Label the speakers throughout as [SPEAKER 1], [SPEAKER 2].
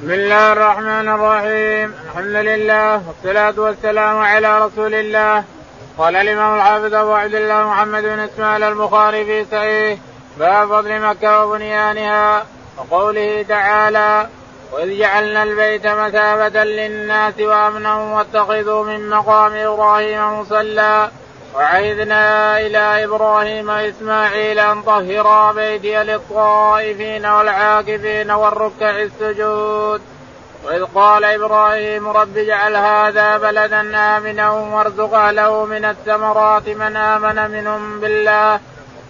[SPEAKER 1] بسم الله الرحمن الرحيم. الحمد لله والصلاة والسلام على رسول الله. قال الإمام الحافظ أبو عبد الله محمد بن إسماعيل البخاري في صحيح باب فضل مكة وبنيانها وقوله تعالى وإذ جعلنا البيت مثابة للناس وأمنا واتخذوا من مقام إبراهيم مصلى وعهدنا إلى إبراهيم وإسماعيل أن طهرا بيتي للطائفين والعاكفين والركع السجود. وإذ قال إبراهيم رب اجعل هذا بلدا آمنا وارزق أهله من الثمرات من آمن منهم بالله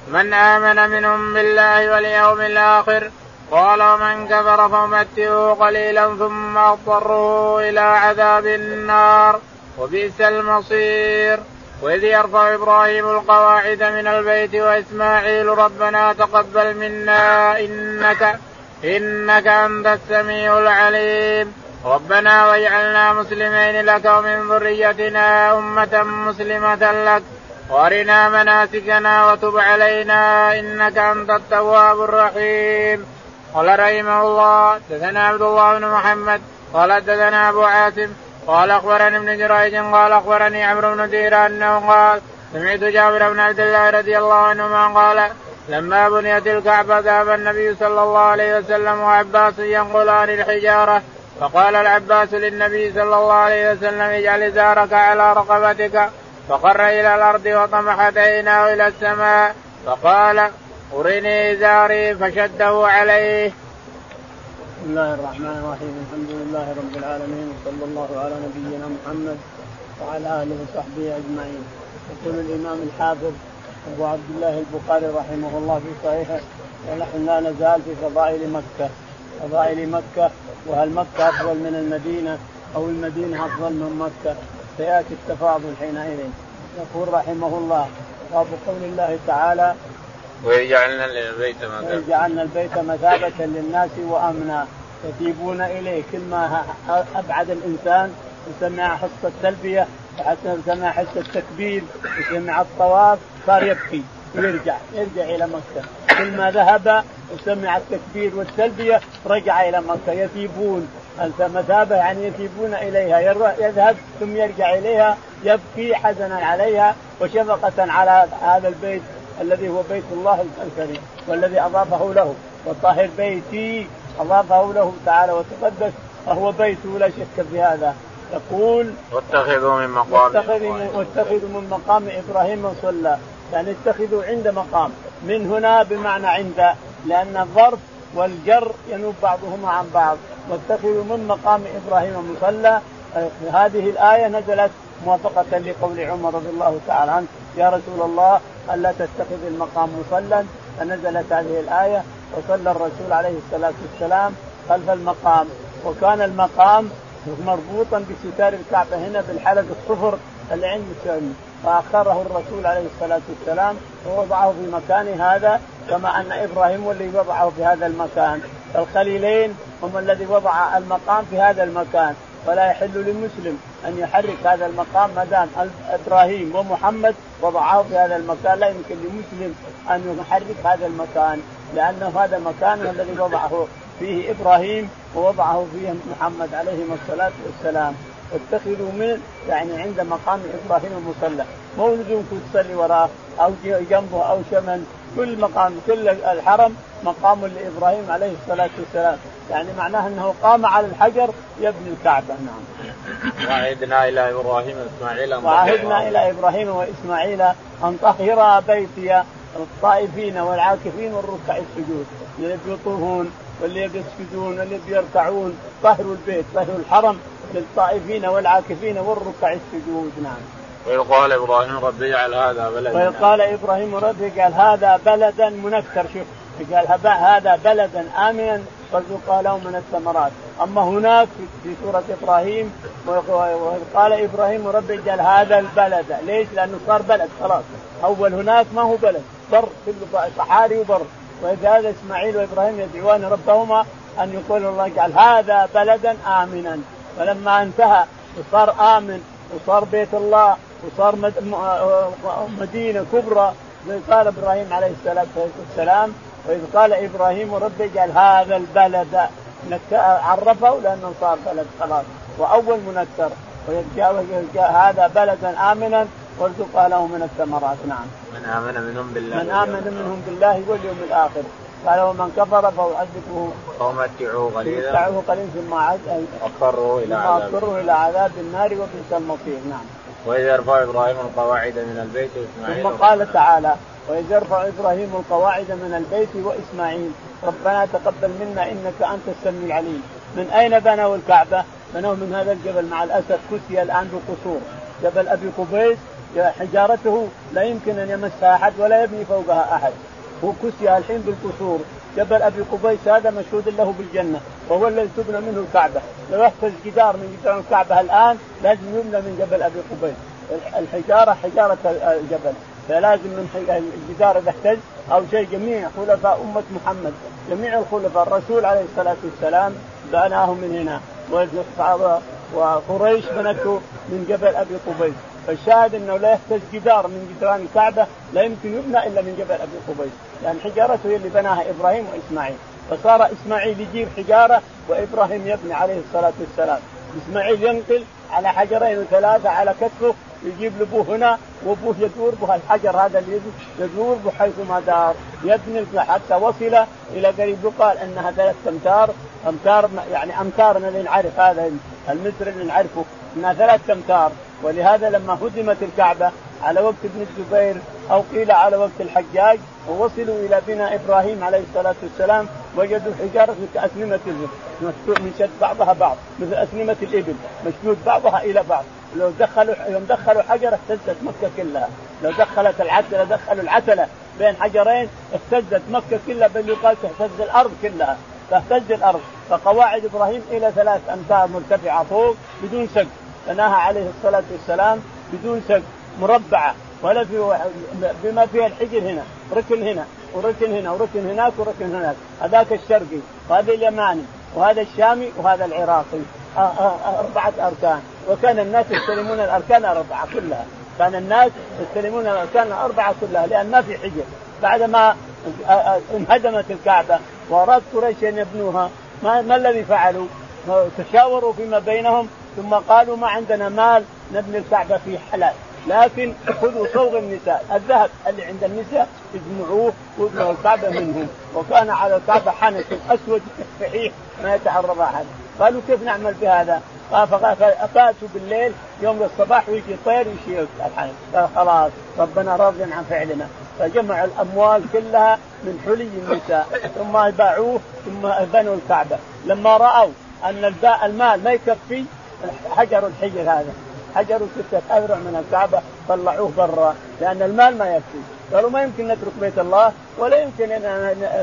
[SPEAKER 1] من آمن منهم بالله واليوم الآخر. قال ومن كفر فمتعه قليلا ثم أضطره إلى عذاب النار. وبئس المصير. وإذ يرفع إبراهيم القواعد من البيت وإسماعيل ربنا تقبل منا إنك إنك أنت السميع العليم. ربنا واجعلنا مسلمين لك ومن ذريتنا أمة مسلمة لك. وأرنا مناسكنا وتب علينا إنك أنت التواب الرحيم. قال رحمه الله دثنا عبد الله بن محمد قال دثنا أبو عاصم قال أخبرني ابن جريج قال أخبرني عمرو بن دير أنه قال سمعت جابر بن عبد الله رضي الله عنهما قال لما بنيت الكعبة ذهب النبي صلى الله عليه وسلم وعباس ينقلان الحجارة فقال العباس للنبي صلى الله عليه وسلم اجعل إزارك على رقبتك فقر إلى الأرض وطمحت عيناه إلى السماء فقال أرني إزاري فشده عليه
[SPEAKER 2] بسم الله الرحمن الرحيم. الحمد لله رب العالمين وصلى الله على نبينا محمد وعلى آله وصحبه أجمعين. يقول الإمام الحافظ أبو عبد الله البخاري رحمه الله في صحيحه ونحن لا نزال في فضائل مكة. فضائل مكة وهل مكة أفضل من المدينة أو المدينة أفضل من مكة؟ سياتي التفاضل حينئذ. يقول رحمه الله باب قول الله تعالى
[SPEAKER 1] وجعلنا البيت مثابة
[SPEAKER 2] وجعلنا البيت مثابة للناس وأمنا. يتيبون إليه كل ما أبعد الإنسان وسمع حصة التلبية سمع حصة التكبير وسمع الطواف صار يبكي ويرجع يرجع إلى مكة. كل ما ذهب وسمع التكبير والتلبية رجع إلى مكة. يثيبون المثابة يعني يثيبون إليها. يذهب ثم يرجع إليها يبكي حزنا عليها وشفقة على هذا البيت. الذي هو بيت الله الكريم والذي أضافه له. وطهر بيتي أضافه له تعالى وتقدس وهو بيته لا شك في هذا. يقول
[SPEAKER 1] واتخذوا من مقام
[SPEAKER 2] واتخذوا من مقام إبراهيم مصلى يعني اتخذوا عند مقام. من هنا بمعنى عند لأن الظرف والجر ينوب بعضهما عن بعض. واتخذوا من مقام إبراهيم مصلى هذه الآية نزلت موافقة لقول عمر رضي الله تعالى عنه. يا رسول الله الا تتخذ المقام مصلى فنزلت هذه الآية وصلى الرسول عليه الصلاة والسلام خلف المقام. وكان المقام مربوطا بستار الكعبة هنا بالحلق الصفر اللي عند فأخره الرسول عليه الصلاة والسلام ووضعه في مكان هذا كما أن إبراهيم هو الذي وضعه في هذا المكان. الخليلين هم الذي وضع المقام في هذا المكان. فلا يحل لمسلم أن يحرك هذا المقام ما دام إبراهيم ومحمد وضعاه في هذا المكان. لا يمكن لمسلم أن يحرك هذا المكان لأنه هذا المكان الذي وضعه فيه إبراهيم ووضعه فيه محمد عليه الصلاة والسلام. اتخذوا من يعني عند مقام إبراهيم المصلى. مو لزومكم تصلي وراه أو جنبه أو شمن كل مقام كل الحرم مقام لإبراهيم عليه الصلاة والسلام. يعني معناه أنه قام على الحجر يبني الكعبة. نعم.
[SPEAKER 1] وعهدنا إلى إبراهيم وإسماعيل
[SPEAKER 2] وعهدنا إلى إبراهيم وإسماعيل أن طهرا بيتي الطائفين والعاكفين والركع السجود. اللي يطوفون واللي يسجدون واللي يركعون. طهروا البيت طهروا الحرم. للطائفين والعاكفين والركع السجود نعم.
[SPEAKER 1] وإذ قال إبراهيم ربي اجعل هذا بلدا.
[SPEAKER 2] وإذ قال إبراهيم ربي اجعل هذا بلدا منكر شوف قال هذا بلدا آمنا وارزق له من الثمرات. أما هناك في سورة إبراهيم قال إبراهيم رب اجعل هذا البلد. ليش؟ لأنه صار بلد خلاص. أول هناك ما هو بلد بر كله صحاري وبر. ولهذا إسماعيل وإبراهيم يدعوان ربهما أن يقول الله اجعل هذا بلدا آمنا. فلما انتهى وصار آمن وصار بيت الله وصار مدينة كبرى قال إبراهيم عليه والسلام وإذ قال إبراهيم رب اجعل هذا البلد عرفه لأنه صار بلد خلاص وأول منكر هذا بلدا آمنا وارزق اهله من الثمرات. نعم.
[SPEAKER 1] من آمن منهم بالله
[SPEAKER 2] من آمن منهم بالله واليوم الآخر. قال ومن كفر فأعذبه.
[SPEAKER 1] فامتعوه قليلا.
[SPEAKER 2] متعوه قليلا ثم عاد
[SPEAKER 1] اضطره إلى عذاب
[SPEAKER 2] اضطره إلى عذاب النار وبئس المصير نعم.
[SPEAKER 1] وإذ يرفع إبراهيم القواعد من البيت وإسماعيل
[SPEAKER 2] ثم قال تعالى وإذ يرفع إبراهيم القواعد من البيت وإسماعيل ربنا تقبل منا إنك أنت السميع العليم. من أين بنوا الكعبة؟ بنوا من هذا الجبل مع الأسف كسي الآن بقصور. جبل أبي قبيس حجارته لا يمكن أن يمسها أحد ولا يبني فوقها أحد. هو كسي الحين بالقصور جبل أبي قبيس هذا مشهود له بالجنة. وهو الذي تبنى منه الكعبة. لو يحتاج جدار من جدار الكعبة الآن لازم يبنى من جبل أبي قبيس. الحجارة حجارة الجبل. فلازم من الجدار إذا احتج أو شيء. جميع خلفاء أمة محمد. جميع الخلفاء. الرسول عليه الصلاة والسلام بناه من هنا. وقريش بنته من جبل أبي قبيس. فالشاهد انه لا يحتاج جدار من جدران الكعبه لا يمكن يبنى إلا من جبل أبي قبيس. لأن يعني حجارته هي اللي بناها إبراهيم وإسماعيل. فصار إسماعيل يجيب حجارة وإبراهيم يبني عليه الصلاة والسلام. إسماعيل ينقل على حجرين وثلاثه على كتفه يجيب لابوه هنا وأبوه يدور به الحجر هذا اللي يدور بحيث ما دار. يبني حتى وصل إلى قريب. يقال إنها ثلاث أمتار. أمتار يعني أمتارنا اللي نعرف هذا المتر اللي نعرفه إنها ثلاث أمتار. ولهذا لما هدمت الكعبة على وقت ابن الزبير أو قيل على وقت الحجاج ووصلوا إلى بناء إبراهيم عليه الصلاة والسلام وجدوا حجارة كاسنمه من شد بعضها بعض مثل اسنمه الإبل مشدود بعضها إلى بعض. لو دخلوا يوم دخلوا حجر اهتزت مكة كلها. لو دخلت العتله دخلوا العتله بين حجرين اهتزت مكة كلها بل يقال تهتز الأرض كلها. تهتز الأرض. فقواعد إبراهيم إلى ثلاث أمتار مرتفعة فوق بدون سقف. بناها عليه الصلاة والسلام بدون سقف مربعة ولا في بما فيها الحجر هنا ركن هنا وركن هنا وركن هناك وركن هناك. هذاك الشرقي وهذا اليماني وهذا الشامي وهذا العراقي. أربعة أركان. وكان الناس يستلمون الأركان أربعة كلها. كان الناس يستلمون الأركان الأربعة كلها لأن ما في حجر. بعدما انهدمت الكعبة وأراد قريش أن يبنوها ما, ما الذي فعلوا؟ تشاوروا فيما بينهم ثم قالوا ما عندنا مال نبني الكعبة في حلال. لكن خذوا صوغ النساء. الذهب اللي عند النساء اجمعوه وابنوا الكعبة منهم. وكان على الكعبة حنك أسود فحيح ما يتعرض أحد. قالوا كيف نعمل بهذا؟ فاتوا بالليل يوم الصباح ويجي طير يشيل الحنك قال خلاص ربنا راضي عن فعلنا. فجمعوا الأموال كلها من حلي النساء. ثم باعوه ثم بنوا الكعبة. لما رأوا أن المال ما يكفي حجروا الحجر هذا. حجروا ستة أذرع من الكعبة طلعوه برا لأن المال ما يكفي. قالوا ما يمكن نترك بيت الله ولا يمكن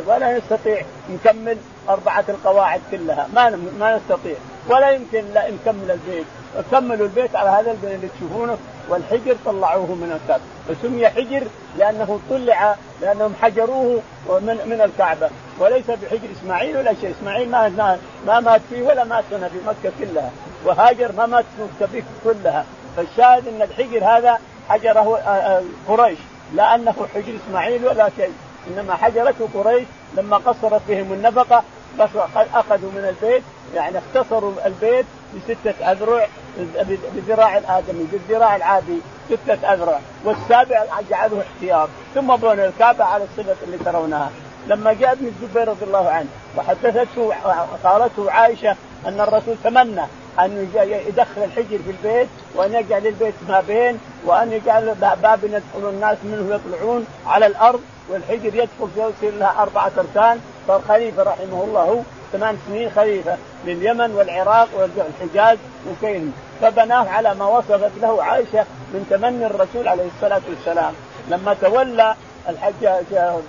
[SPEAKER 2] ولا نستطيع نكمل أربعة القواعد كلها. ما ما نستطيع. ولا يمكن لا نكمل البيت. كملوا البيت على هذا البيت اللي تشوفونه والحجر طلعوه من الكعبة. فسمي حجر لأنه طلع لأنهم حجروه من من الكعبة. وليس بحجر إسماعيل ولا شيء. إسماعيل ما ما مات فيه ولا مات في مكة كلها. وهاجر ما مات في كلها. فالشاهد إن الحجر هذا حجره آه، آه، قريش. لا أنه حجر إسماعيل ولا شيء. إنما حجرته قريش لما قصرت بهم النفقة أخذوا من البيت. يعني اختصروا البيت بستة أذرع بذراع الآدمي بالذراع العادي ستة أذرع. والسابع جعله احتياط. ثم بنوا الكعبة على الصفة اللي ترونها. لما جاء ابن الزبير رضي الله عنه وحدثته قالته عائشة أن الرسول تمنى أن يدخل الحجر في البيت وأن يجعل البيت ما بين وأن يجعل باب يدخل الناس منه يطلعون على الأرض والحجر يدخل يصير لها أربعة أركان. فالخليفة رحمه الله ثمان سنين خليفة لليمن والعراق والحجاز وكين فبناه على ما وصفت له عائشة من تمني الرسول عليه الصلاة والسلام. لما تولى الحجاج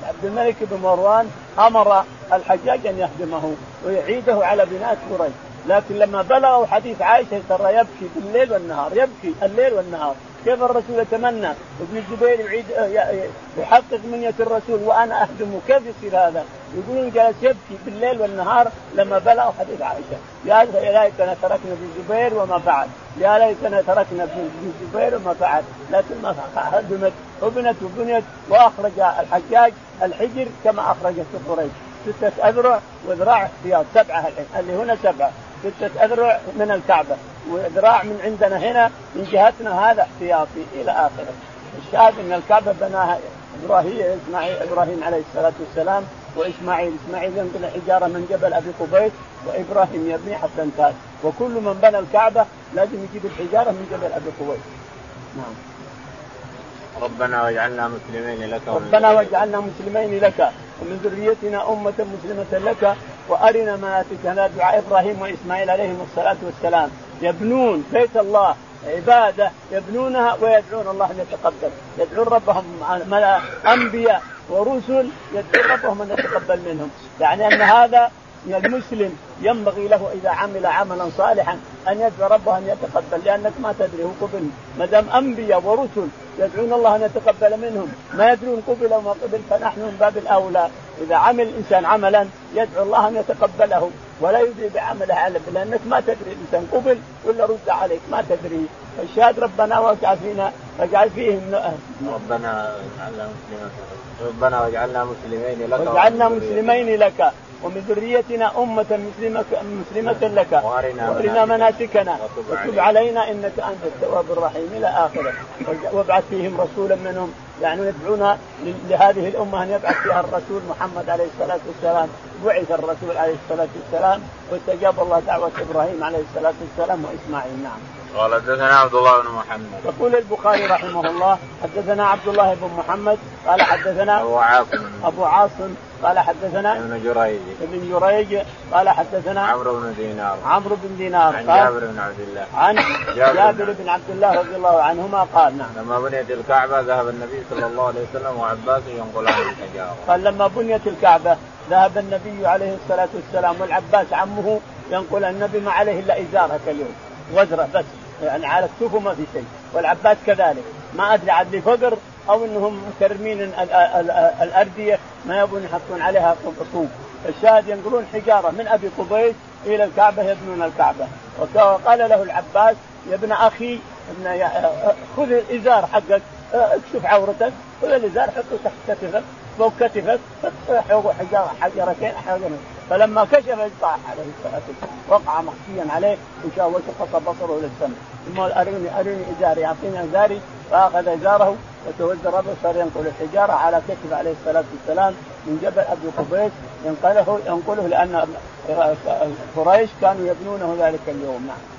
[SPEAKER 2] عبد الملك بن مروان أمر الحجاج أن يهدمه ويعيده على بناء قريش. لكن لما بلغوا حديث عائشة ترى يبكي بالليل والنهار يبكي الليل والنهار. كيف الرسول يتمنى؟ ابن الزبير يعيد يحقق منية الرسول وأنا اهدمه كيف يصير هذا؟ يقولون جلس يبكي بالليل والنهار لما بلغوا حديث عائشة. يا ليتنا تركنا ابن الزبير وما فعل. يا ليتنا تركنا ابن الزبير وما فعل. لكن ما هدمت وبنت وبنيت وأخرج الحجاج الحجر كما اخرجته قريش. ستة أذرع وذراع احتياط سبعة الحين اللي هنا سبعة. ستة أذرع من الكعبة وذراع من عندنا هنا من جهتنا هذا احتياطي إلى آخره. الشاهد أن الكعبة بناها إبراهيم إسماعيل إبراهيم عليه الصلاة والسلام وإسماعيل إسماعيل ينقل الحجارة من جبل أبي قبيس وإبراهيم يبني حتى انتهى. وكل من بنى الكعبة لازم يجيب الحجارة من جبل أبي قبيس. نعم.
[SPEAKER 1] ربنا واجعلنا مسلمين لك
[SPEAKER 2] ربنا واجعلنا مسلمين لك ومن ذريتنا أمة مسلمة لك وأرنا مناسكنا دعاء إبراهيم وإسماعيل عليهم الصلاة والسلام. يبنون بيت الله عبادة يبنونها ويدعون الله أن يتقبل. يدعون ربهم أنبياء ورسل يدعون ربهم أن يتقبل منهم. يعني أن هذا المسلم ينبغي له إذا عمل عملا صالحا أن يدعو ربه أن يتقبل لأنك ما تدري هو قبل. ما دام أنبياء ورسل يدعون الله أن يتقبل منهم ما يدرون قبل وما قبل فنحن من باب الأولى. إذا عمل الانسان عملا يدعو الله أن يتقبله ولا يدري بعمله على لأنك ما تدري الانسان قبل ولا رد عليك ما تدري. فالشاهد ربنا واجعل فينا واجعل فيهم
[SPEAKER 1] ربنا اجعلنا مسلمين. ربنا واجعلنا مسلمين لك
[SPEAKER 2] واجعلنا مسلمين لك ومن ذريتنا أمة مسلمة مسلمة لك. وارنا مناسكنا. وتب علينا. إنك أنت التواب الرحيم إلى آخره. وابعث فيهم رسولا منهم. يعني يدعون لهذه الأمة أن يبعث فيها الرسول محمد عليه الصلاة والسلام. بعث الرسول عليه الصلاة والسلام واستجاب الله دعوة إبراهيم عليه الصلاة والسلام وإسماعيل. نعم.
[SPEAKER 1] قال حدثنا عبد الله بن محمد.
[SPEAKER 2] يقول البخاري رحمه الله حدثنا عبد الله بن محمد قال حدثنا
[SPEAKER 1] أبو عاصم.
[SPEAKER 2] أبو عاصم قال حدثنا
[SPEAKER 1] ابن جريج.
[SPEAKER 2] ابن جريج. قال حدثنا
[SPEAKER 1] عمرو بن دينار.
[SPEAKER 2] عمرو بن دينار.
[SPEAKER 1] عن جابر بن عبد الله.
[SPEAKER 2] عن جابر بن عبد الله رضي الله عنهما قال نعم.
[SPEAKER 1] لما بنيت الكعبة ذهب النبي صلى الله عليه وسلم وعباس ينقلان الحجارة.
[SPEAKER 2] قال لما بنيت الكعبة ذهب النبي عليه الصلاة والسلام والعباس عمه ينقل النبي ما عليه إلا ازار اليوم وزرة بس. يعني على السوق ما في شيء. والعباس كذلك. ما أدري عاد لفقر أو إنهم مكرمين الأردية ما يبون يحطون عليها طوب. الشاهد ينقلون حجارة من أبي قبيس إلى الكعبة يبنون الكعبة. وقال له العباس يا ابن أخي ابن خذ الإزار حقك اكشف عورتك خذ الإزار حطه تحت كتفك فوق كتفك حجاره حجرتين حجرتين فلما كشف طاح عليه الصلاة والسلام وقع مخفيا عليه وشاء وشخص بصره للسماء ثم ارني أرني إزاري أعطيني إزاري. فأخذ إزاره وتوزر ربه صار ينقل الحجارة على كتف عليه الصلاة والسلام من جبل ابي قبيس ينقله ينقله لأن قريش كانوا يبنونه ذلك اليوم نعم.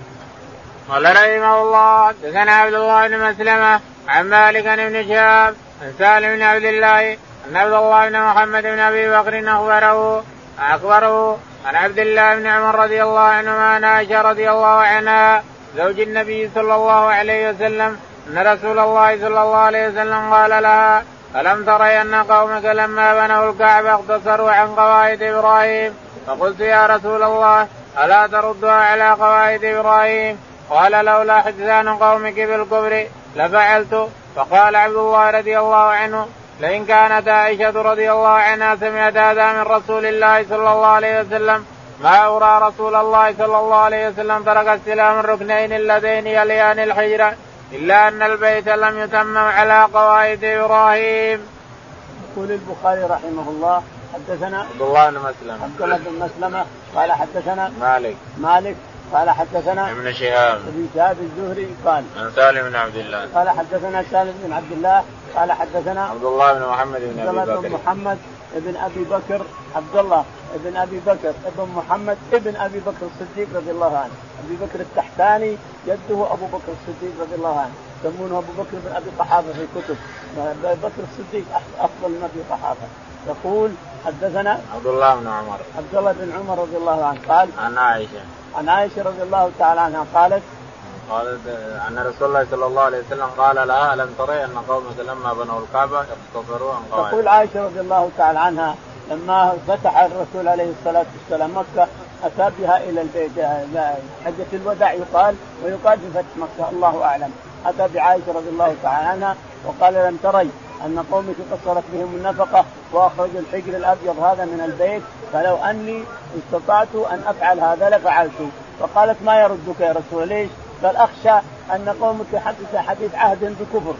[SPEAKER 1] قال رحمه الله حدثنا عبد الله بن مسلمة عن مالك بن شهاب عن سالم بن عبد الله أن عبد الله بن محمد بن أبي بكر اخبره أخبره عن عبد الله بن عمر رضي الله عنهما عن عائشة رضي الله عنها زوج النبي صلى الله عليه وسلم أن رسول الله صلى الله عليه وسلم قال لها ألم تري أن قومك لما بنوا الكعبه اقتصروا عن قواعد إبراهيم؟ فقلت يا رسول الله ألا تردها على قواعد إبراهيم؟ قال لولا حدثان قومك بالكبر لفعلت. فقال عبد الله رضي الله عنه لئن كانت عائشة رضي الله عنها سمعت هذا من رسول الله صلى الله عليه وسلم ما أرى رسول الله صلى الله عليه وسلم ترك استلام الركنين اللذين يليان الحجرة إلا أن البيت لم يتمم على قواعد إبراهيم.
[SPEAKER 2] يقول البخاري رحمه الله حدثنا
[SPEAKER 1] عبد الله بن مسلمة.
[SPEAKER 2] عبد الله بن مسلمة قال حدثنا
[SPEAKER 1] مالك.
[SPEAKER 2] مالك قال حدثنا
[SPEAKER 1] ابن شهاب.
[SPEAKER 2] ابن شهاب الزهري قال
[SPEAKER 1] عن سالم بن عبد الله.
[SPEAKER 2] قال حدثنا سالم بن عبد الله قال حدثنا
[SPEAKER 1] عبد الله بن محمد بن أبي
[SPEAKER 2] بكر بن محمد بن أبي بكر عبد الله بن أبي بكر ابن محمد ابن أبي بكر الصديق رضي الله عنه. أبي بكر التحتاني جده أبو بكر الصديق رضي الله عنه. يسمونه أبو بكر بن أبي قحافه في الكتب. ابي بكر الصديق أفضل من أبي قحافه يقول حدثنا
[SPEAKER 1] عبد الله بن عمر.
[SPEAKER 2] عبد الله بن عمر رضي الله عنه قال
[SPEAKER 1] عن عائشة.
[SPEAKER 2] عن عائشة رضي الله تعالى عنها قالت
[SPEAKER 1] قالت أن رسول الله صلى الله عليه وسلم قال لها ألم تري أن قومك لما بنوا الكعبة اقتصروا عن قواعد؟
[SPEAKER 2] تقول عائشة رضي الله تعالى عنها لما فتح الرسول عليه الصلاة والسلام مكة أتى بها إلى البيت حجة الوداع يقال ويقال في فتح مكة الله أعلم. أتى بعائشة رضي الله تعالى عنها وقال لم تري أن قومك قصرت بهم النفقة وأخرجوا الحجر الأبيض هذا من البيت؟ فلو أني استطعت أن أفعل هذا لفعلت. فقالت ما يردك يا رسول ليش؟ قال أخشى أن قومك حدث حديث عهد بكفر.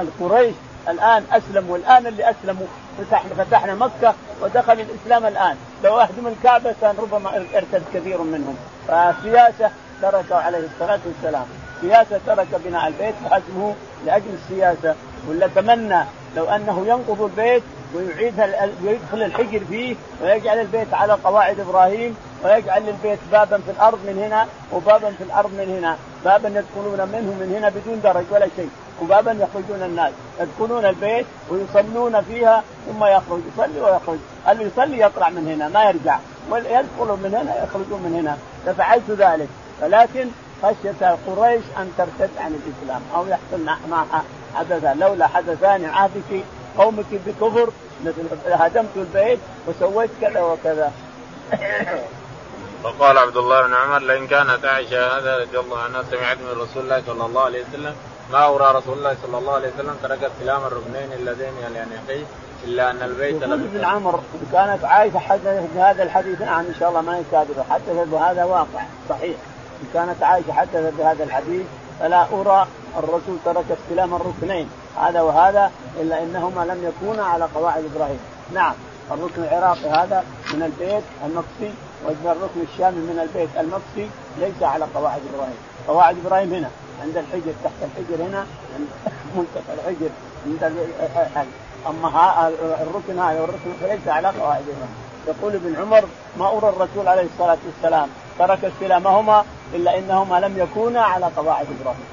[SPEAKER 2] القريش الآن أسلموا الآن اللي أسلموا فتحنا فتحنا مكة ودخل الإسلام الآن. لو اهدم الكعبة كان ربما ارتد كثير منهم. فسياسة تركه عليه الصلاة والسلام. سياسة ترك بناء البيت وهدمه لأجل السياسة. ولا تمنى لو أنه ينقض البيت ويعيد ويدخل الحجر فيه ويجعل البيت على قواعد إبراهيم ويجعل للبيت بابا في الأرض من هنا وبابا في الأرض من هنا، بابا يدخلون منه من هنا بدون درج ولا شيء، وبابا يخرجون الناس، يدخلون البيت ويصلون فيها ثم يخرج يصلي ويخرج، اللي يصلي يطلع من هنا ما يرجع، ويدخلوا من هنا يخرجون من هنا، ففعلت ذلك، ولكن خشية قريش أن ترتد عن الإسلام أو يحصل معها حدثا. لولا حدثان عهدك قومك بكفر هدمت البيت وسويت كذا وكذا.
[SPEAKER 1] وقال عبد الله بن عمر لئن كانت عائشة هذا رضي الله عنها سمعت من رسول الله صلى الله عليه وسلم ما أورى رسول الله صلى الله عليه وسلم ترك استلام الركنين اللذين يليقين إلا أن البيت
[SPEAKER 2] يقول ابن عمر كانت عائشة حدثت بهذا الحديث نعم إن شاء الله ما يكاذب حدثت بهذا واقع صحيح. إن كانت عائشة حدثت بهذا الحديث فلا ارى الرسول ترك استلام الركنين هذا وهذا إلا إنهما لم يكونا على قواعد إبراهيم. نعم الركن العراقي هذا من البيت المقصي. والركن الشامي من البيت المقصي ليس على قواعد إبراهيم قواعد إبراهيم هنا عند الحجر تحت الحجر هنا منتهى الحجر عند أما الركن هذا والركن فليس على قواعد إبراهيم يقول ابن عمر ما أرى الرسول عليه الصلاة والسلام ترك استلامهما إلا إنهما لم يكونا على قواعد إبراهيم.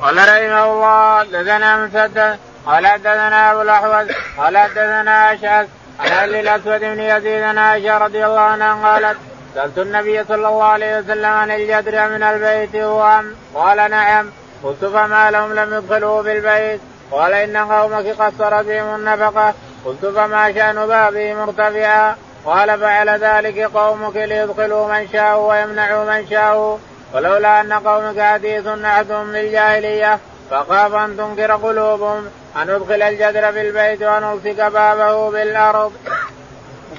[SPEAKER 1] قال رحمه الله حدثنا مسدد قال حدثنا أبو الأحوص قال حدثنا أشعث عن أهل الاسود بن يزيد عن عائشه رضي الله عنها قالت سألت النبي صلى الله عليه وسلم عن الجدر من البيت هو قال نعم. قلت فما لهم؟ لم يدخلوا بالبيت قال إن قومك قصرت بهم النفقة. قلت فما شأن بابي مرتفعا؟ قال فعل ذلك قومك ليدخلوا من شاءوا ويمنعوا من شاءوا. ولولا أن قومك حديث عهدهم بالجاهليه فخاف ان تنكر قلوبهم أن ادخل الجدر في البيت وأن الصق بابه بالأرض.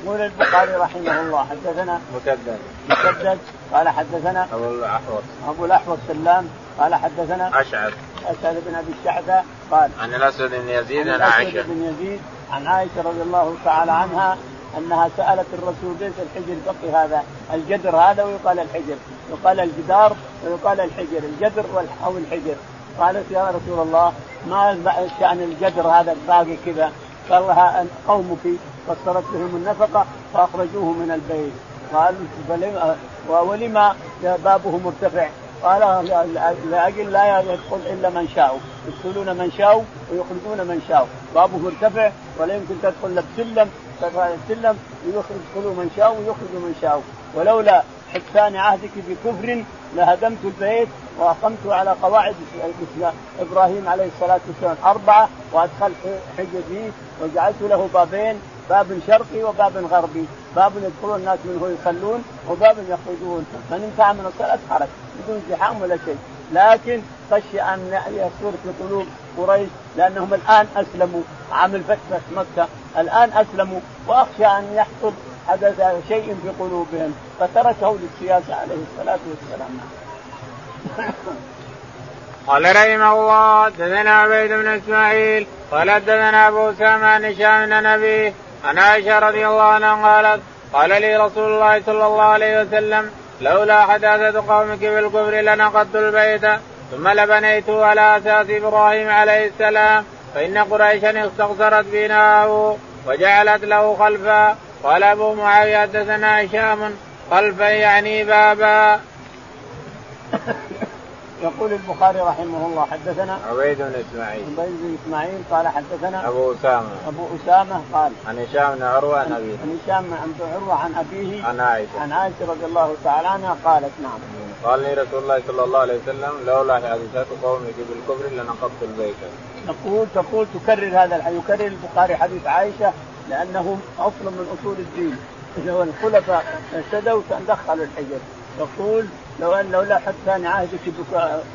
[SPEAKER 2] يقول البخاري رحمه الله حدثنا
[SPEAKER 1] مسدد
[SPEAKER 2] مسدد قال حدثنا
[SPEAKER 1] أبو الأحوص.
[SPEAKER 2] أبو الأحوص سلام قال حدثنا
[SPEAKER 1] أشعث.
[SPEAKER 2] اشعث بن أبي الشعثة قال
[SPEAKER 1] عن الاسود بن يزيد
[SPEAKER 2] عن عائشة. بن يزيد عن عائشة رضي الله تعالى عنها أنها سألت الرسول ليس الحجر بقي هذا؟ الجدر هذا ويقال الحجر يقال الجدار ويقال الحجر الجدر أو الحجر. قالت يا رسول الله ما شأن الجدر هذا الباقي كذا. قال لها قومك قصرت بهم النفقة فأخرجوه من البيت. قال ولما بابه مرتفع؟ قال لأجل لا يدخل إلا من شاءوا يدخلون من شاءوا ويخرجون من شاءوا بابه مرتفع ولا يمكن تدخل بسلم السلم ويدخلوا من شاءوا ويخرجوا من شاءوا ولولا حسان عهدك بكفر لهدمت البيت وأقمت على قواعد إبراهيم عليه الصلاة والسلام أربعة وأدخلت حجه فيه وجعلت له بابين باب شرقي وباب غربي. باب يدخلون الناس منه يصلون وباب يخرجون من انتهى من الصلاة خرج بدون زحام ولا شيء. لكن خشي أن يصير في قلوب قريش لأنهم الآن أسلموا. عام الفتح مكة الآن أسلموا. وأخشى أن يحصل حدث شيء في قلوبهم فتركه للسياسة عليه الصلاة والسلام.
[SPEAKER 1] قال رحمه الله حدثنا عبيد بن إسماعيل قال حدثنا أبو أسامة عن هشام بن نبي عن عائشة رضي الله عنها قالت قال لي رسول الله صلى الله عليه وسلم لولا حداثة قومك بالكفر لنقضت البيت ثم لبنيته على أساس إبراهيم عليه السلام فإن قريشا استغفرت بناءه وجعلت له خلفا قال أبو معاوية حدثنا هشام خلفا يعني بابا.
[SPEAKER 2] يقول البخاري رحمه الله حدثنا
[SPEAKER 1] عبيد بن إسماعيل.
[SPEAKER 2] عبيد بن إسماعيل قال حدثنا
[SPEAKER 1] أبو أسامة.
[SPEAKER 2] أبو أسامة قال
[SPEAKER 1] عن هشام بن عروة عن أبيه.
[SPEAKER 2] عن هشام بن عروة عن أبيه
[SPEAKER 1] عن عائشة.
[SPEAKER 2] عن عائشة رضي الله تعالى عنها قالت نعم.
[SPEAKER 1] قال لي رسول الله صلى الله عليه وسلم لولا حادثات قومك بالكفر لنقضت البيت.
[SPEAKER 2] تقول تقول تكرر هذا الحديث يكرر البخاري حديث عائشة لأنه أصل من أصول الدين. لو الخلفاء اهتدوا دخلوا الحجر. يقول لو ان لولا حتى عهدك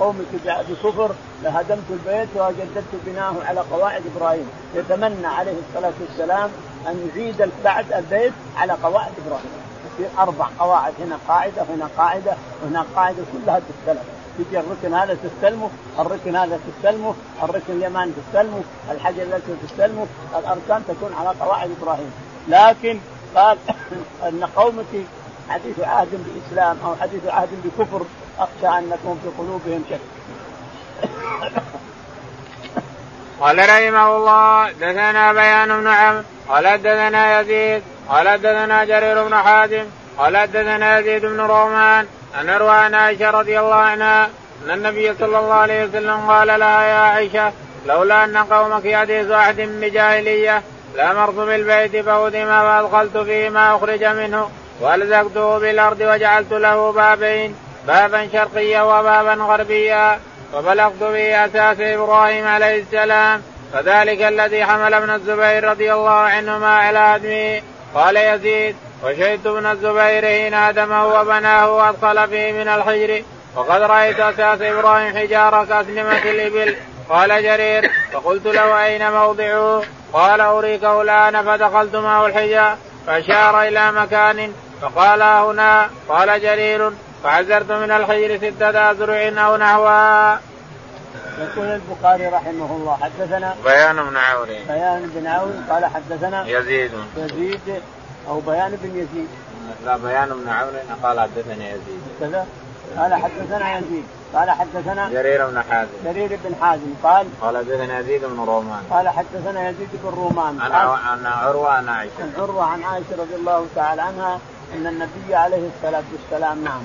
[SPEAKER 2] قومك بكفر لهدمت البيت وجددت بناءه على قواعد إبراهيم. يتمنى عليه الصلاة والسلام أن يعيد بعد البيت على قواعد إبراهيم. يصير أربع قواعد هنا قاعدة وهنا قاعدة وهنا قاعدة كلها تختلف. تجي الركن هذا تستلمه، الركن هذا تستلمه، الركن اليمان تستلمه، الحجر الاسود تستلمه، الأركان تكون على قواعد إبراهيم، لكن قال أن قومك حديث عهد بإسلام أو حديث عهد بكفر أخشى أنكم في قلوبهم شك.
[SPEAKER 1] قال رحمه الله دثنا بيان بن عم قال دثنا يزيد قال دثنا جرير بن حازم قال دثنا يزيد بن رومان ان اروى عن عائشة رضي الله عنها أن النبي صلى الله عليه وسلم قال لها يا عائشة لولا أن قومك حديث عهد بجاهلية لامرت بالبيت فهدم فأدخلت فيه ما أخرج منه والزقته بالارض وجعلت له بابين بابا شرقيا وبابا غربيا وبلغت به أساس إبراهيم عليه السلام فذلك الذي حمل ابن الزبير رضي الله عنهما على ادمه قال يزيد وشهدت ابن الزبير حين آدمه وبناه وأدخل فيه من الحجر. وقد رأيت أساس إبراهيم حجارة كأسلمة الإبل. قال جرير فقلت له أين موضعه؟ قال أريكه الان فدخلت معه الحجر. فأشار إلى مكان. فقال هنا. قال جرير فعزرت من الحجر ستة أذرع أو نحوها.
[SPEAKER 2] يقول البخاري رحمه الله حدثنا
[SPEAKER 1] بيان بن عون.
[SPEAKER 2] بيان بن عون قال حدثنا
[SPEAKER 1] يزيد.
[SPEAKER 2] يزيد أو بيان بن يزيد.
[SPEAKER 1] لا بيان بن عون قال حدثني يزيد.
[SPEAKER 2] كذا؟ قال حدثنا يزيد. قال حدثنا
[SPEAKER 1] جرير بن حازم.
[SPEAKER 2] جرير بن حازم. قال
[SPEAKER 1] قال حدثنا يزيد بن رومان.
[SPEAKER 2] قال حدثنا يزيد بن رومان.
[SPEAKER 1] عن عن عروة عن عائشة.
[SPEAKER 2] عن عروة عن عائشة رضي الله تعالى عنها أن النبي عليه الصلاة والسلام نعم.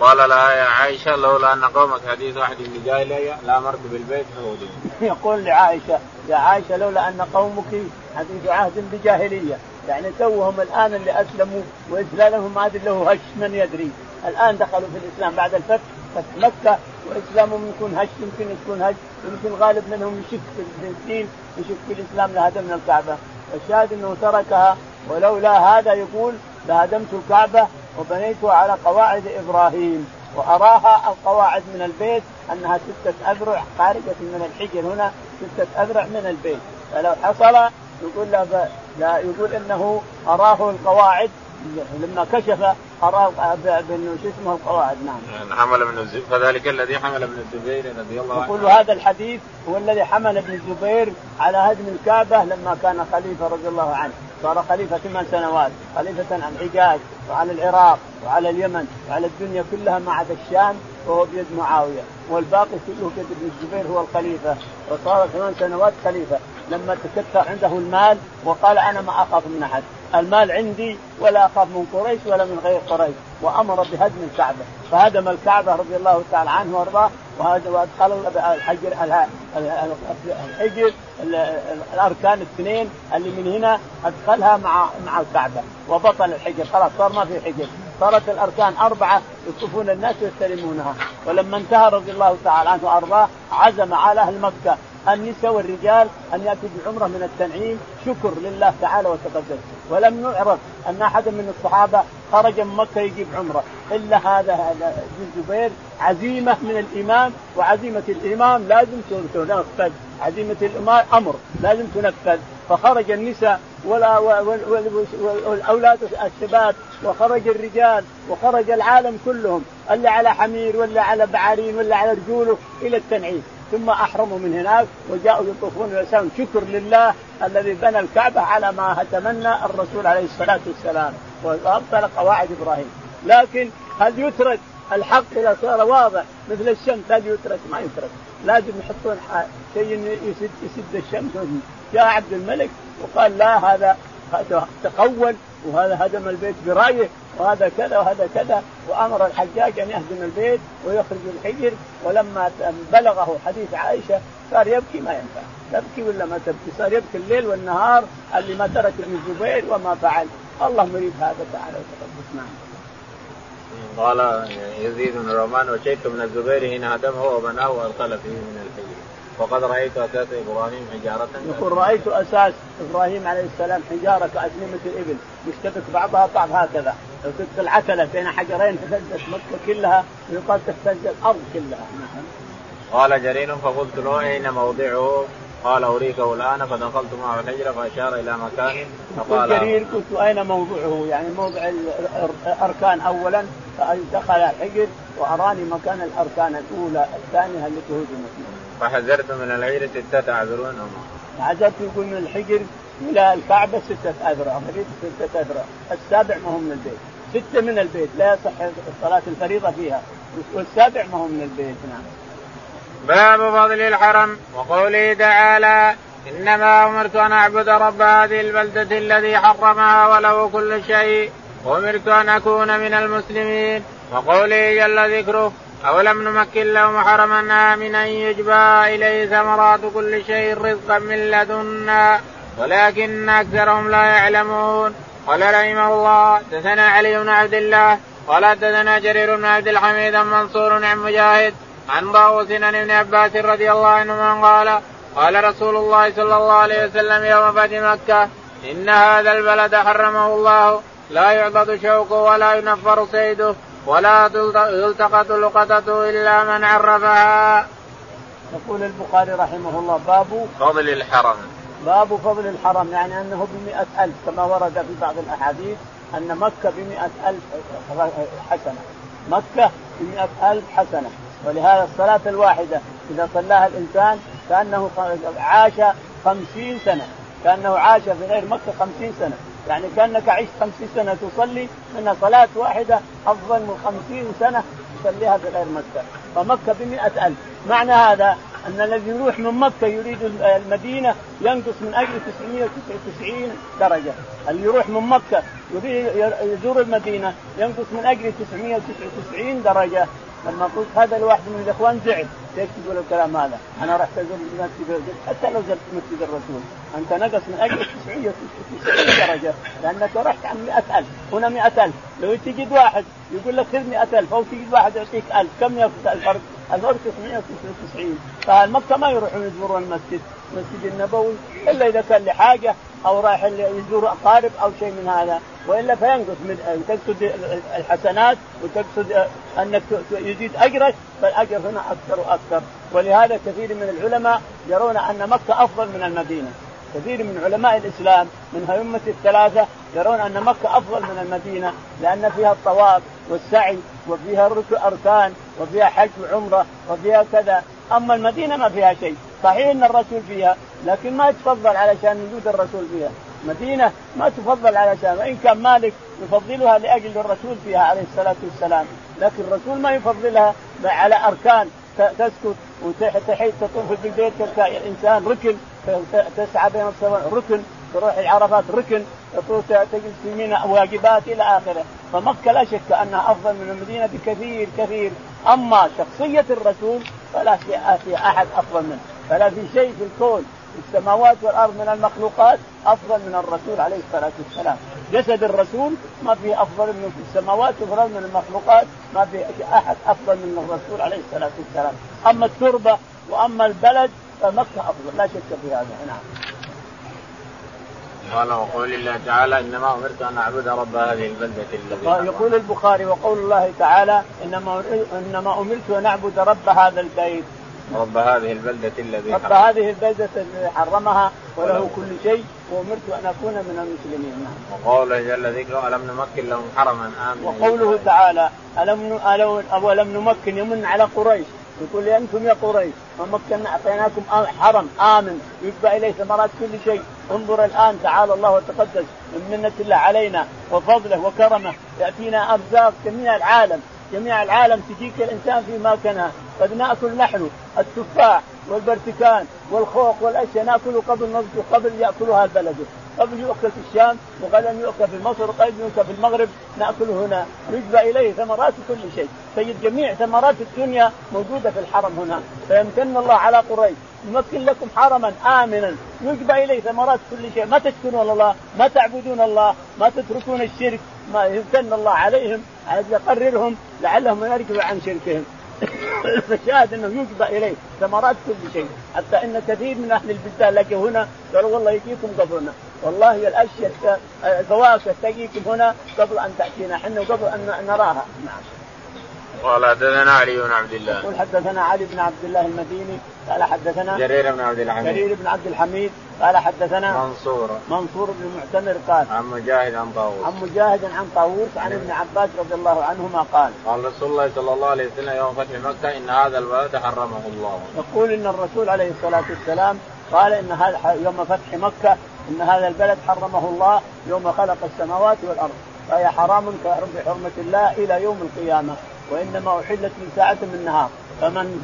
[SPEAKER 1] قال لها يا عائشة لولا أن قومك حديث واحد من جاهليه لامرت بالبيت فهودي
[SPEAKER 2] يقول لعائشة يا عائشة لولا أن قومك حديث عهد بجاهلية. يعني توهم الآن اللي أسلموا وإسلامهم ما أدري له هش من يدري. الآن دخلوا في الإسلام بعد الفتح فتح مكة وإسلامهم يكون هش يمكن يكون هش يمكن غالب منهم يشك في الدين يشك في الإسلام لهدمنا الكعبة. الشاهد أنه تركها ولولا هذا يقول لهدمت الكعبة وبنيتها على قواعد إبراهيم. وأراها القواعد من البيت أنها ستة أذرع خارجة من الحجر هنا ستة أذرع من البيت. فلو حصل يقول له لا يقول إنه أراه القواعد لما كشف أراه شو اسمه القواعد نعم.
[SPEAKER 1] يعني حمل ابن الزبير فذلك الذي حمل ابن الزبير رضي الله عنه.
[SPEAKER 2] يقول هذا الحديث هو الذي حمل ابن الزبير على هدم الكعبة لما كان خليفة رضي الله عنه، صار خليفة ثمان سنوات، خليفة عن الحجاز وعلى العراق وعلى اليمن وعلى الدنيا كلها ما عدا الشام وهو بيد معاوية، والباقي كله بيد ابن الزبير هو الخليفة، وصار ثمان سنوات خليفة، لما تكثر عنده المال وقال أنا ما أخاف من أحد، المال عندي ولا أخاف من قريش ولا من غير قريش. وأمر بهدم الكعبة. فهدم الكعبة رضي الله تعالى عنه وأرضاه. وأدخل الحجر الحجر الأركان الاثنين اللي من هنا أدخلها مع مع الكعبة. وبطل الحجر. خلاص صار ما في حجر. صارت الأركان أربعة يصفون الناس ويستلمونها. ولما انتهى رضي الله تعالى عنه وأرضاه عزم على أهل مكة. النساء والرجال أن ياتوا بعمرة من التنعيم. شكر لله تعالى وتقدم. ولم يعرف أن احدا من الصحابة خرج من مكة يجيب عمرة. إلا هذا ابن الزبير. عزيمة من الامام وعزيمة الامام لازم تنفذ. عزيمة الامام أمر لازم تنفذ. فخرج النساء والأولاد الشباب. وخرج الرجال. وخرج العالم كلهم. اللي على حمير ولا على بعارين ولا على رجوله إلى التنعيم. ثم احرموا من هناك وجاءوا يطوفون ويسألون. شكر لله الذي بنى الكعبة على ما تمنى الرسول عليه الصلاة والسلام. وأبطل قواعد إبراهيم. لكن هل يترك الحق اذا صار واضح؟ مثل الشمس هل يترك؟ ما يترك. لازم يحطون شيء يسد يسد الشمس. جاء عبد الملك وقال لا هذا تقول وهذا هدم البيت برأيه وهذا كذا وهذا كذا وأمر الحجاج أن يهدم البيت ويخرج الحجر. ولما بلغه حديث عائشة صار يبكي ما ينفع. تبكي ولا ما تبكي؟ صار يبكي الليل والنهار اللي ما ترك ابن الزبير وما فعل. الله مريد هذا تعالى وتقدس نعم
[SPEAKER 1] قال يزيد بن رومان وشيك من الزبير حين هدمه وبناه وادخل فيه من الحجر. وقد رأيت أساس إبراهيم حجارة.
[SPEAKER 2] يقول رأيت أساس إبراهيم عليه السلام حجارة كاسلمه الإبل. يشتبك بعضها بعض هكذا. لو تلك العتلة بين حجرين تهزت مكة كلها ويقال تهتز الأرض كلها.
[SPEAKER 1] قال جرير فقلت له أين موضعه؟ قال أريكه الآن. فدخلت معه الحجرة فأشار إلى مكان.
[SPEAKER 2] فقال جرير قلت أين موضعه؟ يعني موضع الأركان اولا. دخل الحجر وأراني مكان الأركان الأولى الثانية التي هدمت
[SPEAKER 1] فحذرت من العير ستة عذرون
[SPEAKER 2] حذرت يقول من الحجر إلى الكعبة ستة أذرع. ستة أذرع. السابع ما هو من البيت. ستة من البيت. لا يصح صلاة الفريضة فيها. والسابع ما هو من البيت. نعم.
[SPEAKER 1] باب فضل الحرم. وقوله تعالى إنما أمرت أن أعبد رب هذه البلدة الذي حرمها وله كل شيء. وأمرت أن أكون من المسلمين. وقوله جل ذكره أولم نمكن لهم حرما امنا يجبى إليه ثمرات كل شيء رزقا من لدنا ولكن أكثرهم لا يعلمون. قال رحمه الله دثنا علي بن عبد الله قال دثنا جرير بن عبد الحميد منصور عن مجاهد عن طاووس عن ابن عباس رضي الله عنهما قال قال رسول الله صلى الله عليه وسلم يوم فتح مكة إن هذا البلد حرمه الله لا يعبد شوكه ولا ينفر صيده. ولا يلتقط لقطته إلا من عرفها.
[SPEAKER 2] يقول البخاري رحمه الله باب
[SPEAKER 1] فضل الحرم.
[SPEAKER 2] باب فضل الحرم يعني أنه بمئة ألف كما ورد في بعض الأحاديث أن مكة بمئة ألف حسنة. مكة بمئة ألف حسنة. ولهذا الصلاة الواحدة إذا صلاها الإنسان كأنه عاش خمسين سنة. كأنه عاش في غير مكة خمسين سنة. يعني كأنك عشت خمسين سنة تصلي منها صلاة واحدة أفضل من خمسين سنة تصليها في غير مكة. فمكة بمئة ألف. معنى هذا أن الذي يروح من مكة يريد المدينة ينقص من أجل 999 درجة. اللي يروح من مكة يريد يزور المدينة ينقص من أجل 999 درجة. لما قلت هذا الواحد من الإخوان زعل. ليش تقول الكلام هذا؟ أنا رحت أزور مسجد حتى لو زرت مسجد الرسول. أنت نقص من أجل 990 درجة. لأنك رحت عن 100000 هنا 100000 لو تجد واحد يقول لك خذ 100000 أو تجد واحد يعطيك 1000 كم الفرق؟ الفرق 999 فاهل مكه ما يروحون يزورون المسجد. المسجد النبوي إلا إذا كان لحاجة أو رايح يزور أقارب أو شيء من هذا. وإلا فينقص من تقصد الحسنات وتقصد أنك يزيد أجرك فالأجر هنا أكثر وأكثر. ولهذا كثير من العلماء يرون أن مكة أفضل من المدينة. كثير من علماء الإسلام من ائمه الثلاثة يرون أن مكة أفضل من المدينة لأن فيها الطواف والسعي وفيها أركان وفيها حج وعمرة وفيها كذا. أما المدينة ما فيها شيء. صحيح إن الرسول فيها لكن ما يتفضل علشان وجود الرسول فيها. مدينة ما تفضل علشان وإن كان مالك يفضلها لأجل الرسول فيها عليه الصلاة والسلام. لكن الرسول ما يفضلها على أركان تسكت وتحيط تطوف بالبيت الإنسان ركن تسعى بين السماء ركن تروح العرفات ركن تجلس في منى واجبات إلى آخره. فمكة لا شك أنها أفضل من المدينة بكثير كثير. أما شخصية الرسول فلا في أحد أفضل منه. فلا في شيء في الكون في السماوات والأرض من المخلوقات أفضل من الرسول عليه الصلاة والسلام. جسد الرسول ما في أفضل منه في السماوات وافضل من المخلوقات ما في أحد أفضل من الرسول عليه الصلاة والسلام. أما التربة وأما البلد فمكة أفضل لا شك في هذا. نعم.
[SPEAKER 1] قال وقول الله تعالى إنما أمرت أن أعبد رب هذه البلدة
[SPEAKER 2] الذي يقول البخاري وقول الله تعالى إنما إنما أمرت أن أعبد رب هذا البيت.
[SPEAKER 1] رب هذه البلدة الذي
[SPEAKER 2] رب هذه البلدة الذي حرمها وله كل شيء وأمرت أن أكون من المسلمين. نعم.
[SPEAKER 1] وقوله جل ذكره ألم نمكن لهم حرما؟ آمنا
[SPEAKER 2] وقوله تعالى ألم ألم نمكن يمن على قريش؟ يقول أنتم يا قريش ومكنا أعطيناكم حرم آمن يتبع اليه ثمرات كل شيء. انظر الآن تعالى الله وتقدس من منة الله علينا وفضله وكرمه يأتينا أرزاق جميع العالم. جميع العالم تجيك الإنسان في مكانها قد نأكل نحن التفاح والبرتكان والخوخ والأشياء ناكله قبل نضج قبل يأكلها البلد. قبل يؤكل في الشام وغدا يؤكل في مصر وقبل يؤكل في المغرب ناكله هنا. يجبى إليه ثمرات كل شيء. تجد جميع ثمرات الدنيا موجودة في الحرم هنا. فيمتن الله على قريش يمكن لكم حرما آمنا. يجبى إليه ثمرات كل شيء. ما تشكرون الله؟ ما تعبدون الله؟ ما تتركون الشرك؟ ما يمتن الله عليهم يقررهم لعلهم يرجعوا عن شركهم. فشاهد إنه يجبى إليه. ثمرات كل شيء. حتى إن كثير من أهل البلدان لقوا هنا قالوا والله يجيكم قبلنا والله الأشياء الفواكه تجيكم هنا قبل أن تأتينا. إحنا وقبل أن نراها. نعم
[SPEAKER 1] قال حدثنا علي بن عبد الله.
[SPEAKER 2] يقول حدثنا علي بن عبد الله المديني قال حدثنا
[SPEAKER 1] جرير بن عبد الحميد.
[SPEAKER 2] جرير بن عبد الحميد قال حدثنا
[SPEAKER 1] منصور.
[SPEAKER 2] منصور بن المعتمر قال
[SPEAKER 1] عن مجاهد عن طاووس.
[SPEAKER 2] عن مجاهد عن طاووس عن ابن عباس رضي الله عنهما قال
[SPEAKER 1] قال رسول الله صلى الله عليه وسلم يوم فتح مكة إن هذا البلد حرمه الله.
[SPEAKER 2] يقول إن الرسول عليه الصلاة والسلام قال إن هذا يوم فتح مكة إن هذا البلد حرمه الله يوم خلق السماوات والأرض فهي حرام بحرمه الله إلى يوم القيامة. وإنما أحلت من ساعة من نهار فمن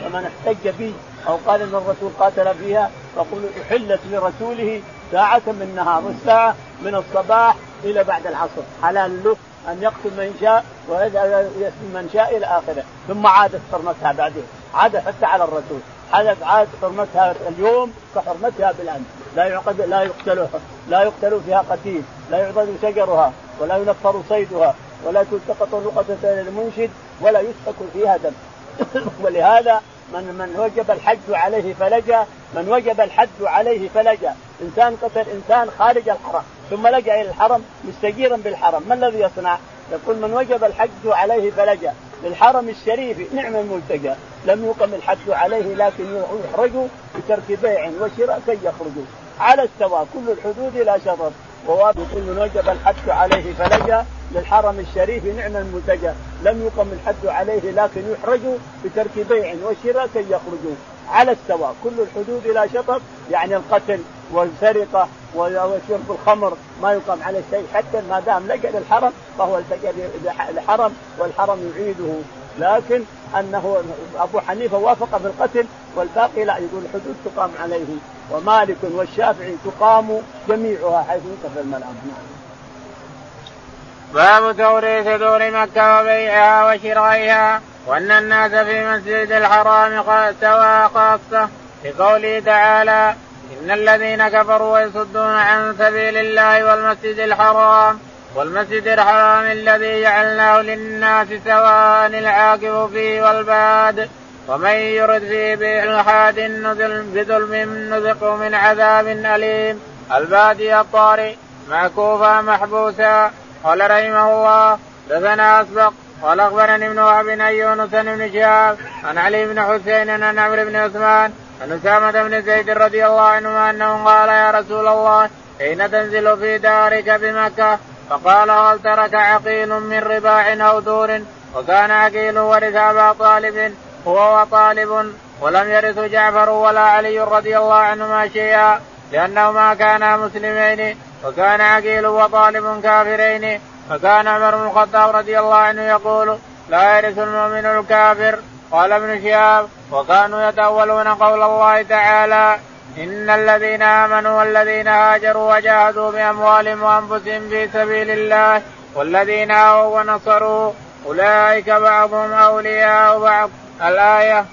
[SPEAKER 2] فمن احتج به أو قال إن الرسول قاتل فيها فقل أحلت لرسوله ساعة من نهار والساعة من الصباح إلى بعد العصر. حلال له أن يقتل من شاء ويسلم من شاء إلى آخره. ثم عادت حرمتها بعدين عاد حتى على الرسول. عادت عادت حرمتها اليوم كحرمتها بالأمس. لا يعقد لا يقتل لا يقتل فيها قتيل. لا يعضد شجرها. ولا ينفر صيدها. ولا تلتقط اللقطة للمنشد ولا يسفك فيها دم. ولهذا من من وجب الحج عليه فلجأ من وجب الحج عليه فلجأ. إنسان قتل إنسان خارج الحرم ثم لجأ إلى الحرم مستجيرا بالحرم. ما الذي يصنع؟ يقول من وجب الحج عليه فلجأ. للحرم الشريف نعم الملتجأ. لم يقم الحج عليه لكن يحرج بترك بيع وشراء كي يخرجوا. على السواء كل الحدود لا شطر وواضح يقول من وجب الحج عليه فلجأ للحرم الشريف نعم الملتجأ. لم يقم الحد عليه لكن يحرج بترك بيع وشراء كي يخرجوا. على السواء كل الحدود لا شطط يعني القتل والسرقة وشرب الخمر ما يقام عليه شيء حتى ما دام لجأ للحرم فهو التجأ للحرم والحرم يعيده. لكن أنه أبو حنيفة وافق في القتل والباقي لا يقول الحدود تقام عليه. ومالك والشافعي تقام جميعها حيث ينكر المنام.
[SPEAKER 1] باب توريث دور مكة وبيعها وشرائها وأن الناس في مسجد الحرام سواء خاصة لقوله تعالى إن الذين كفروا ويصدون عن سبيل الله والمسجد الحرام والمسجد الحرام الذي جعلناه للناس سواء العاقب فيه والباد ومن يرد فيه بإلحاد بظلم نذقه من عذاب أليم. البادي الطارئ معكوفا محبوسا. قال رحمه الله دثنا أسبق قال أخبرني ابن وهب ان يونس بن شهاب عن علي بن حسين عن عمرو بن عثمان عن أسامة بن زيد رضي الله عنهما أنه قال يا رسول الله حين تنزل في دارك بمكة فقال هل ترك عقيل من رباع أو دور؟ وكان عقيل ورث أبا طالب هو وطالب ولم يرث جعفر ولا علي رضي الله عنهما شيئا لانهما كانا مسلمين وكان عقيل وطالب كافرين. فكان عمر بن الخطاب رضي الله عنه يقول لا يرث المؤمن الكافر. قال ابن شهاب وكانوا يتأولون قول الله تعالى إن الذين آمنوا والذين هاجروا وجاهدوا بأموالهم وأنفسهم في سبيل الله والذين آووا ونصروا أولئك بعضهم أولياء بعض. الآية.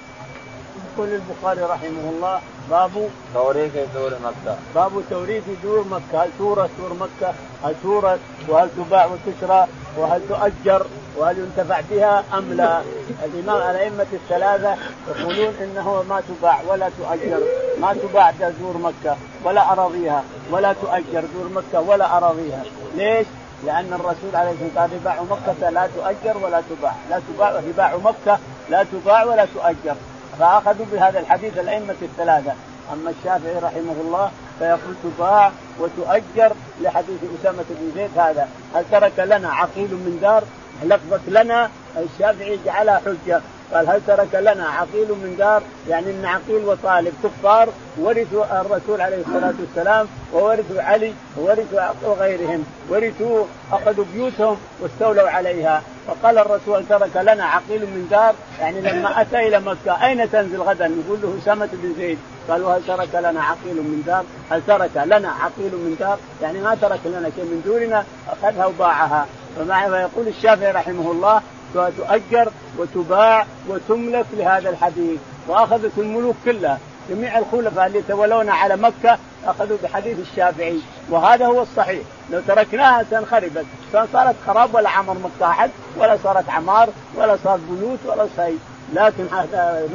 [SPEAKER 2] يقول البخاري رحمه الله باب
[SPEAKER 1] توريث دور مكة.
[SPEAKER 2] باب توريث دور مكة. هل تورث دور مكة؟ هل تورث؟ وهل تباع وتشرى؟ وهل تؤجر؟ وهل ينتفع بها أم لا؟ الإمام الأئمة الثلاثة يقولون إنه ما تباع ولا تؤجر، ما تباع دور مكة ولا أراضيها ولا تؤجر دور مكة ولا أراضيها، ليش؟ لأن الرسول عليه الصلاة والسلام قال رباع مكة لا تؤجر ولا تباع، لا تباع رباع مكة لا تباع ولا تؤجر، فأخذوا بهذا الحديث الأئمة الثلاثة. أما الشافعي رحمه الله فيقول تباع وتؤجر لحديث أسامة بن زيد هذا. هل ترك لنا عقيل من دار؟ لفظة لنا الشافعي جعلها حجة. قال هل ترك لنا عقيل من دار؟ يعني إن عقيل وطالب كفار ورثوا الرسول عليه الصلاة والسلام وورثوا علي وورثوا غيرهم ورثوا أخذوا بيوتهم واستولوا عليها. فقال الرسول ترك لنا عقيل من دار؟ يعني لما أتى إلى مكة أين تنزل غدا؟ يقول له أسامة بن زيد. قالوا هل ترك لنا عقيل من دار؟ هل ترك لنا عقيل من دار؟ يعني ما ترك لنا شيء من دورنا أخذها وباعها. فيقول الشافعي رحمه الله تؤجر وتباع وتملك لهذا الحديث. وأخذت الملوك كلها. جميع الخلفاء اللي تولون على مكة أخذوا بحديث الشافعي. وهذا هو الصحيح. لو تركناها تنخربت. صارت خراب ولا عمر مكه ولا صارت عمار ولا صارت بيوت ولا شيء. لكن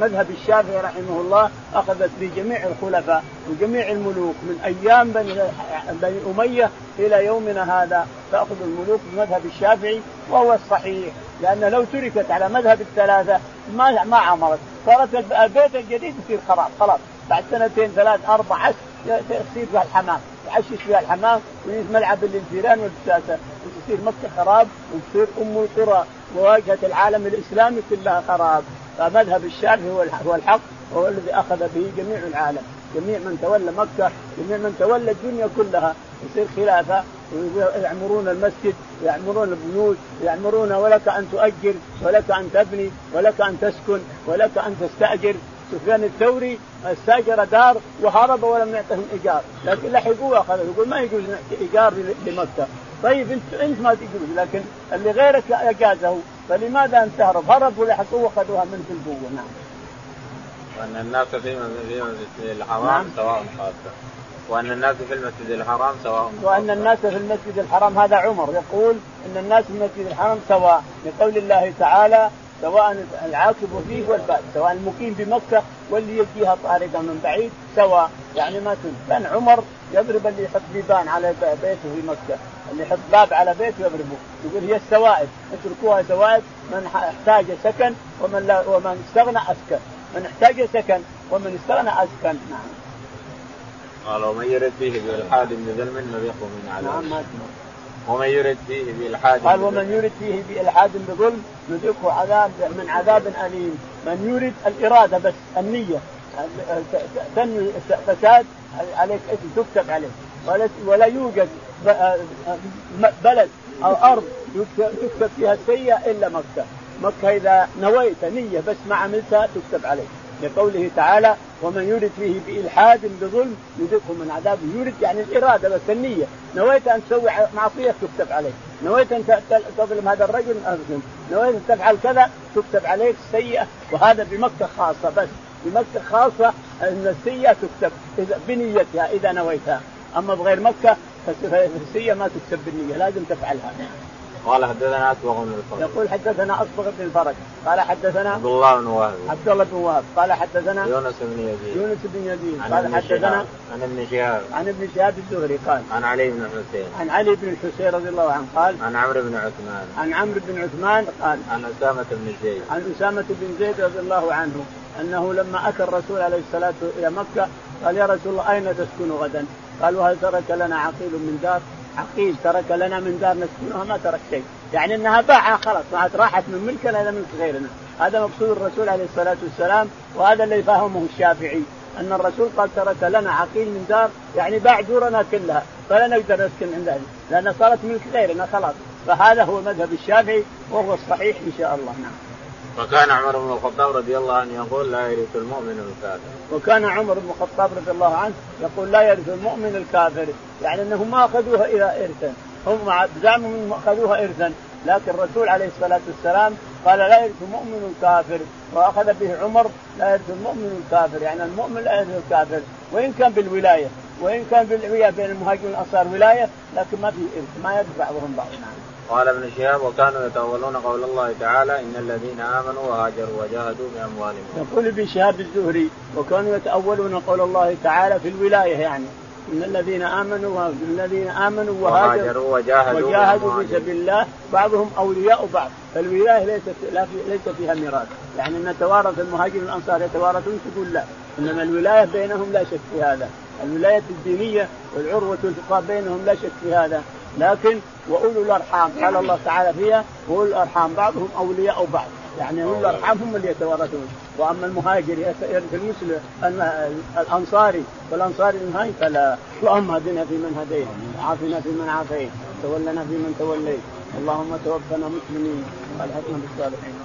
[SPEAKER 2] مذهب الشافعي رحمه الله أخذت بجميع الخلفاء وجميع الملوك من أيام بني أمية إلى يومنا هذا. تاخذ الملوك بمذهب الشافعي وهو الصحيح. لأن لو تركت على مذهب الثلاثة ما ما عمرت. صارت البيت الجديد يصير خراب خلاص. بعد سنتين ثلاث أربع عشر يصير فيها الحمام. يعشش فيها الحمام ويصير ملعب للجيران والبساسه وتصير مكة خراب وتصير أم القرى وواجهة العالم الإسلامي كلها خراب. فمذهب الشافعي هو الحق وهو الذي أخذ به جميع العالم. جميع من تولى مكة جميع من تولى الدنيا كلها. يصير خلافة. ويعمرون المسجد ويعمرون البيوت ويعمرون ولك أن تؤجر ولك أن تبني ولك أن تسكن ولك أن تستأجر سفيان الثوري استأجر دار وهرب ولم يعطهم إيجار لكن لحقوه اخذ يقول ما يجوز إيجار لمكة طيب انت أنت ما تجوز لكن اللي غيرك أجازه فلماذا أنت تهرب؟ هربوا لحقوه وأخذوها منك القوه نعم.
[SPEAKER 1] وأن الناس في المسجد الحرام نعم. سواء خاصة. وأن الناس في المسجد الحرام سواء.
[SPEAKER 2] وأن الناس في المسجد الحرام هذا عمر يقول إن الناس في المسجد الحرام سواء لقول الله تعالى سواء العاقب فيه والباد سواء المقيم بمكة واللي يجيها طارقة من بعيد سواء يعني ما كان عمر يضرب اللي يحط بيبان على بيته في مكة اللي يحط باب على بيته يضربه. يقول هي السوائد اتركوها سوائد من احتاج سكن ومن لا ومن استغنى أسكن. من احتاج سكن ومن استغنى أسكن. نعم.
[SPEAKER 1] قال ومن يرد فيه بالحاد من ظلم نذيقه من عذاب نعم ومن يرد فيه بإلحاد
[SPEAKER 2] قال ومن يرد فيه بإلحاد بظلم نذيقه عذاب من عذاب أليم. من يريد الإرادة بس النية. تنوي فساد عليك اسم تكتب عليه. ولا ولا يوجد بلد أو أرض تكتب فيها السيئة إلا مكة، مكة إذا نويت نية بس ما عملتها تكتب عليك، لقوله تعالى ومن يرد فيه بإلحاد بظلم يذقه من عذاب. يرد يعني الإرادة بس النية نويت أن تسوي معصية تكتب عليك. نويت أن تظلم هذا الرجل أظلم. نويت أن تفعل كذا تكتب عليك سيئة. وهذا بمكة خاصة بس. بمكة خاصة أن السيئة تكتب بنيتها إذا نويتها. أما بغير مكة فالسيئة ما تكتب بالنية. لازم تفعلها.
[SPEAKER 1] قال حدثنا اصبغ بن الفرج.
[SPEAKER 2] يقول حدثنا اصبغ بن الفرج. قال حدثنا
[SPEAKER 1] عبد الله بن وهب.
[SPEAKER 2] عبد الله بن وهب. قال حدثنا
[SPEAKER 1] يونس بن يزيد.
[SPEAKER 2] يونس بن يزيد. قال حدثنا
[SPEAKER 1] عن ابن شهاب.
[SPEAKER 2] عن ابن شهاب الزهري قال
[SPEAKER 1] عن علي بن الحسين
[SPEAKER 2] عن علي بن الحسين رضي الله عنه قال
[SPEAKER 1] عن عمرو بن عثمان.
[SPEAKER 2] عن عمرو بن عثمان قال
[SPEAKER 1] عن أسامة بن زيد.
[SPEAKER 2] عن أسامة بن زيد رضي الله عنه أنه لما أتى الرسول عليه الصلاة والسلام إلى مكة قال يا رسول الله أين تسكن غدا؟ قال وهل ترك لنا عقيل من دار؟ عقيل ترك لنا من دار نسكنها ما ترك شيء. يعني إنها باعها خلاص راحت من ملكنا إلى ملك غيرنا. هذا مقصود الرسول عليه الصلاة والسلام وهذا اللي فهمه الشافعي أن الرسول قال ترك لنا عقيل من دار يعني باع دورنا كلها فلا نقدر نسكن عندها لأن صارت ملك غيرنا خلاص. فهذا هو مذهب الشافعي وهو الصحيح إن شاء الله نعم.
[SPEAKER 1] وكان عمر بن الخطاب رضي الله عنه يقول لا يرث المؤمن الكافر.
[SPEAKER 2] وكان عمر بن الخطاب رضي الله عنه يقول لا يرث المؤمن الكافر، يعني انهم ما أخذوها إلى ارثا، هم زعموا انهم أخذوها ارثا، لكن الرسول عليه الصلاة والسلام قال لا يرث المؤمن الكافر، وأخذ به عمر لا يرث المؤمن الكافر، يعني المؤمن لا يرث الكافر، وإن كان بالولاية، وإن كان بالولايه بين المهاجرين والأنصار ولاية، لكن ما في إرث، ما يرث بعضهم بعض.
[SPEAKER 1] قال ابن شهاب وكانوا يتولون قول الله تعالى إن الذين آمنوا وهاجروا وجاهدوا بأموالهم.
[SPEAKER 2] يقول ابن شهاب الزهري وكانوا يتأولون قول الله تعالى في الولاية يعني إن الذين آمنوا الذين آمنوا
[SPEAKER 1] وهاجروا وجاهدوا,
[SPEAKER 2] وجاهدوا في سبيل الله بعضهم أولياء بعض، فالولاية ليست لا في ليس فيها ميراث، يعني إن توارث المهاجر والأنصار يتوارثون تقول لا، إنما الولاية بينهم لا شك في هذا، الولاية الدينية والعروة الفقه بينهم لا شك في هذا، لكن وأولو الأرحام قال الله تعالى فيها وأولو الأرحام بعضهم أولياء بعض يعني أولو الأرحام هم اللي يتوارثون وأما المهاجر يرث المسلم الأنصاري. والأنصاري المهاجر فلا. اللهم اهدنا في من هديت وعافنا في من عافيت تولنا في من توليت. اللهم توفنا مسلمين والحقنا بالصالحين.